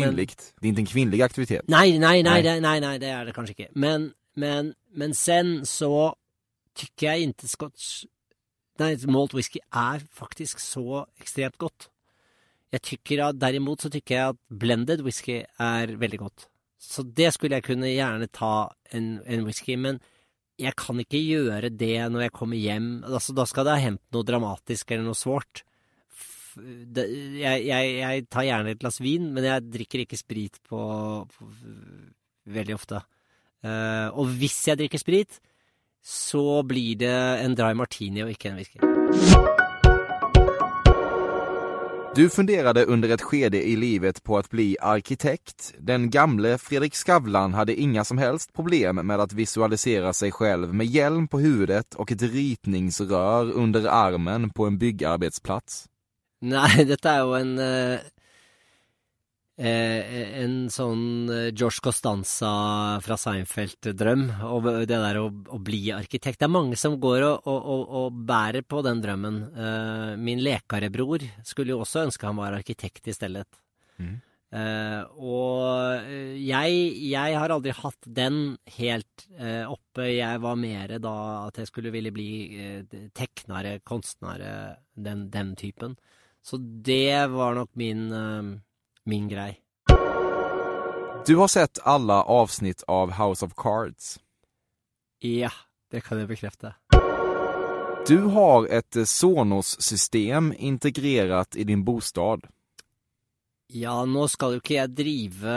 Det er ikke en kvinnelig aktivitet. Nei, nei, nei, det, nei, nei, det er det kanskje ikke. Men, men, men sen så tykker jeg ikke scotch Nei, malt whisky er faktisk så ekstremt godt. Jeg tykker at, Derimot så tykker jeg at blended whisky er veldig godt. Så det skulle jeg kunne gjerne ta en, en whisky, men jeg kan ikke gjøre det når jeg kommer hjem. Altså, da skal det ha hendt noe dramatisk eller noe svårt. Jeg, jeg, jeg tar gjerne et glass vin, men jeg drikker ikke sprit på, på veldig ofte. Uh, og hvis jeg drikker sprit, så blir det en dry martini og ikke en whisky. Du funderade under ett skede i livet på att bli arkitekt. Den gamle Fredrik Skavlan hade inga som helst problem med att visualisera sig själv med hjälm på huvudet och ett ritningsrör under armen på en byggarbetsplats. Nei, dette er en eh, En sånn eh, George Costanza fra Seinfeld-drøm. Og det der å, å bli arkitekt. Det er mange som går og, og, og, bærer på den drømmen. Eh, min lekarebror skulle jo også ønske han var arkitekt i stedet. Mm. Eh, og eh, jeg, jeg har aldri hatt den helt eh, oppe. Jeg var mer da at jeg skulle ville bli eh, teknere, kunstnere, den, den typen. Så det var nok min, eh, min grei. Du har sett alla avsnitt av House of Cards. Ja, det kan jeg bekrefte. Du har et eh, Sonos-system integrerat i din bostad. Ja, nå skal jo ikke jeg drive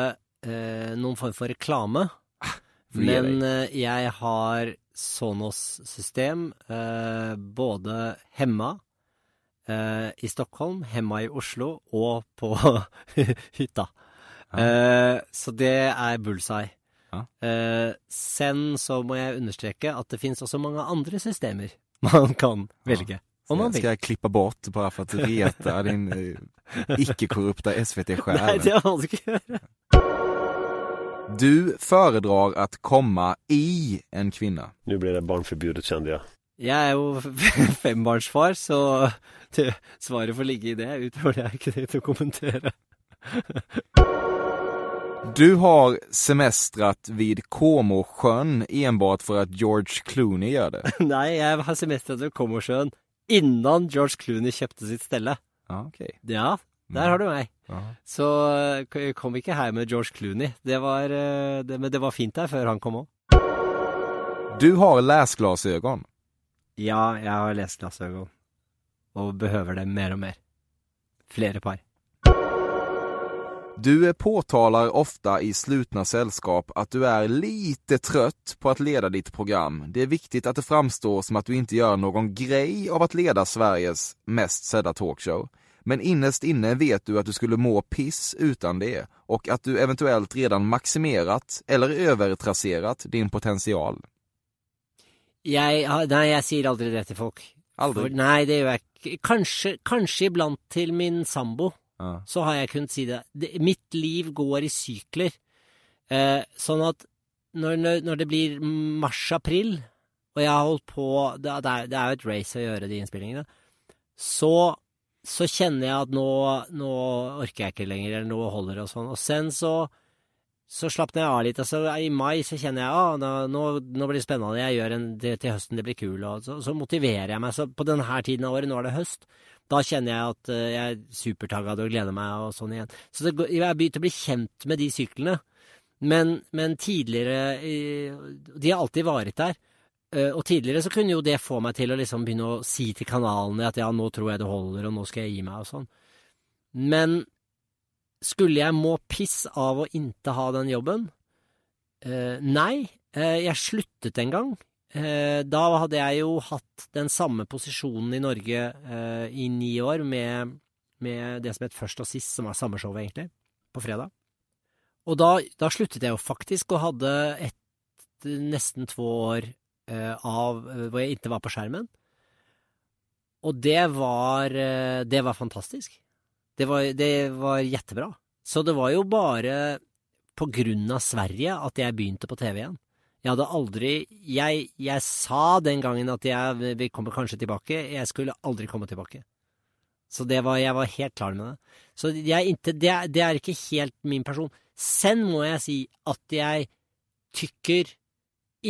eh, noen form for reklame, men eh, jeg har Sonos-system eh, både hemma i Stockholm, hemma i Oslo og på hytta. Eh, så det er bullseye. Ja. Eh, sen så må jeg understreke at det finnes også mange andre systemer man kan velge. Om man vil. Skal jeg klippe bort bare for å rete din ikke-korrupte SVT-sjel? Nei, det må du ikke gjøre. Du föredrar att komma i en kvinne. Nu blir det barnförbjudet kände jag. Jeg er jo fembarnsfar, så svaret får ligge i det. Utover det er ikke det til å kommentere. Du har semestrat vid Komosjøen enbart for at George Clooney gjør det. Nei, jeg har semesteret ved Komosjøen innan George Clooney kjøpte sitt stelle. Ja, okay. Ja, der har du meg. Aha. Så jeg kom ikke her med George Clooney. Det var, eh, det, men det var fint der før han kom òg. Du har läsglasögon. Ja, jeg har lest glassøgon. Og behøver det mer og mer. Flere par. Du påtalar ofta i slutna sällskap att du är lite trött på att leda ditt program. Det är viktigt att det framstår som att du inte gör någon grej av att leda Sveriges mest sedda talkshow. Men innerst inne vet du att du skulle må piss utan det och att du eventuellt redan maximerat eller övertrasserat din potential. Jeg, nei, jeg sier aldri det til folk. Aldri? For, nei, det gjør jeg ikke. Kanskje, kanskje iblant til min sambo. ah. så har jeg kunnet si det. det mitt liv går i sykler. Eh, sånn at når, når, det blir mars-april, og jeg har holdt på Det, det, er, det er jo et race å gjøre de innspillingene. Så, så kjenner jeg at nå, nå orker jeg ikke lenger, eller nå holder det og sånn. Og sen så, så slapper jeg av litt. Altså, I mai så kjenner jeg at ah, nå, nå blir det spennende, jeg gjør en, det til høsten, det blir kul. Og så, så motiverer jeg meg. Så på denne tiden av året, nå er det høst, da kjenner jeg at eh, jeg er supertagga og gleder meg og sånn igjen. Så det, jeg har begynt å bli kjent med de syklene. Men, men tidligere De har alltid varet der. Eh, Og tidligere så kunne jo det få meg til å liksom begynne å si til kanalene at ja, nå tror jeg det holder, og nå skal jeg gi meg og sånn. Men skulle jeg må piss av å ikke ha den jobben? Eh, nei. Eh, jeg sluttet en gang. Eh, da hadde jeg jo hatt den samme posisjonen i Norge eh, i ni år med, med det som het Først og sist, som var samme show, egentlig, på fredag. Og da, da sluttet jeg jo faktisk, og hadde et nesten to år eh, av hvor jeg ikke var på skjermen. Og det var, eh, det var fantastisk. Det var, det var jettebra. Så det var jo bare på grunn av Sverige at jeg begynte på TV igjen. Jeg hadde aldri Jeg, jeg sa den gangen at jeg vi kommer kanskje tilbake. Jeg skulle aldri komme tilbake. Så det var, jeg var helt klar med det. Så jeg det, det er ikke helt min person. Sen må jeg si at jeg tykker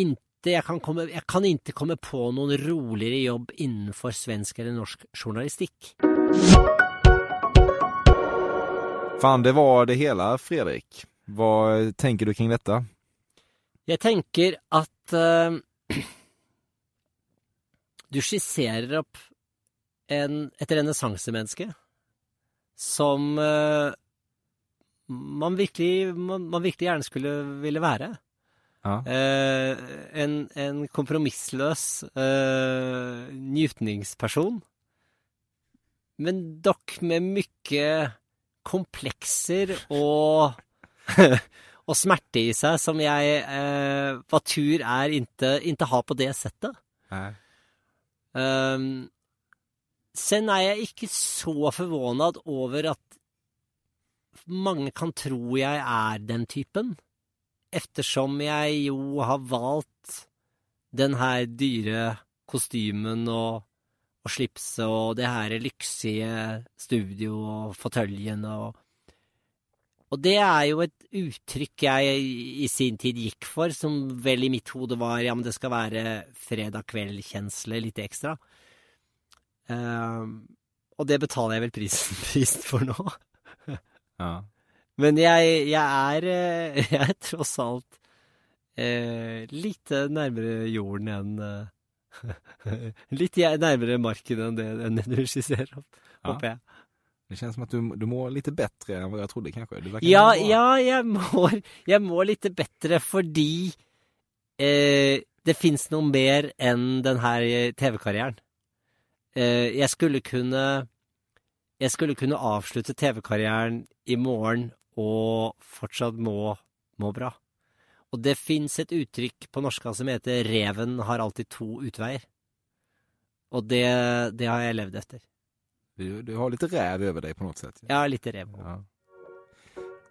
inte jeg kan, komme, jeg kan ikke komme på noen roligere jobb innenfor svensk eller norsk journalistikk. Fan, det var det hele, Fredrik. Hva tenker du kring dette? Jeg tenker at uh, du skisserer opp en, et renessansemenneske som uh, man, virkelig, man, man virkelig gjerne skulle ville være. Ja. Uh, en, en kompromissløs eh, njutningsperson, men dokk med mye komplekser og og smerte i seg som jeg eh, hva tur er inte, har ha på det settet. Um, sen er jeg ikke så forvånet over at mange kan tro jeg er den typen, eftersom jeg jo har valgt den her dyre kostymen og, og slipset og det her lyksige studio og fåtøljen og og det er jo et uttrykk jeg i sin tid gikk for, som vel i mitt hode var ja, men det skal være fredag kveld-kjensle, litt ekstra. Ehm, og det betaler jeg vel prisen, prisen for nå. Ja. Men jeg, jeg, er, eh, jeg er tross alt eh, litt nærmere jorden enn eh, Litt nærmere marken enn det, enn det du skisserer, Ja. håper jeg. Det kjennes som at du, du må litt bedre enn hva jeg trodde kanskje? Ja, må ja, jeg må, jeg må litt bedre fordi eh, det fins noe mer enn den her eh, TV-karrieren. Eh, jeg skulle kunne Jeg skulle kunne avslutte TV-karrieren i morgen og fortsatt må, må bra. Og det fins et uttrykk på norska som heter 'reven har alltid to utveier'. Og det, det har jeg levd etter. Du, du har litt rev over deg på noe sett? Ja, litt rev. Ja.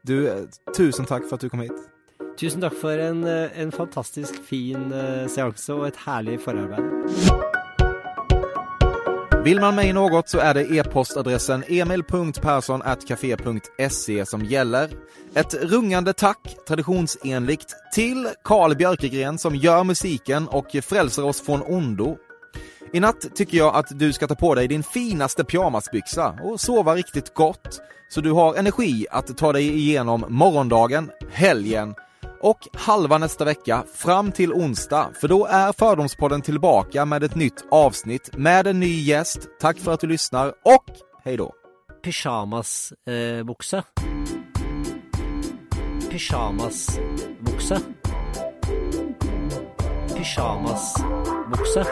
Du, eh, tusen takk for at du kom hit. Tusen takk for en, eh, en fantastisk fin eh, seanse og et herlig forarbeid. Vill man mig något så är det e-postadressen emil.persson.café.se som gäller. Ett rungande tack, traditionsenligt, till Carl Björkegren som gör musiken och frälser oss från ondo. I natt tycker jag att du ska ta på dig din finaste pyjamasbyxa och sova riktigt gott så du har energi att ta dig igenom morgondagen, helgen och halva nästa vecka fram till onsdag, för då är Fördomspodden tillbaka med ett nytt avsnitt med en ny gäst. Tack för att du lyssnar och hej då! Pyjamasbukse. Pyjamasbukse. Pyjamasbukse.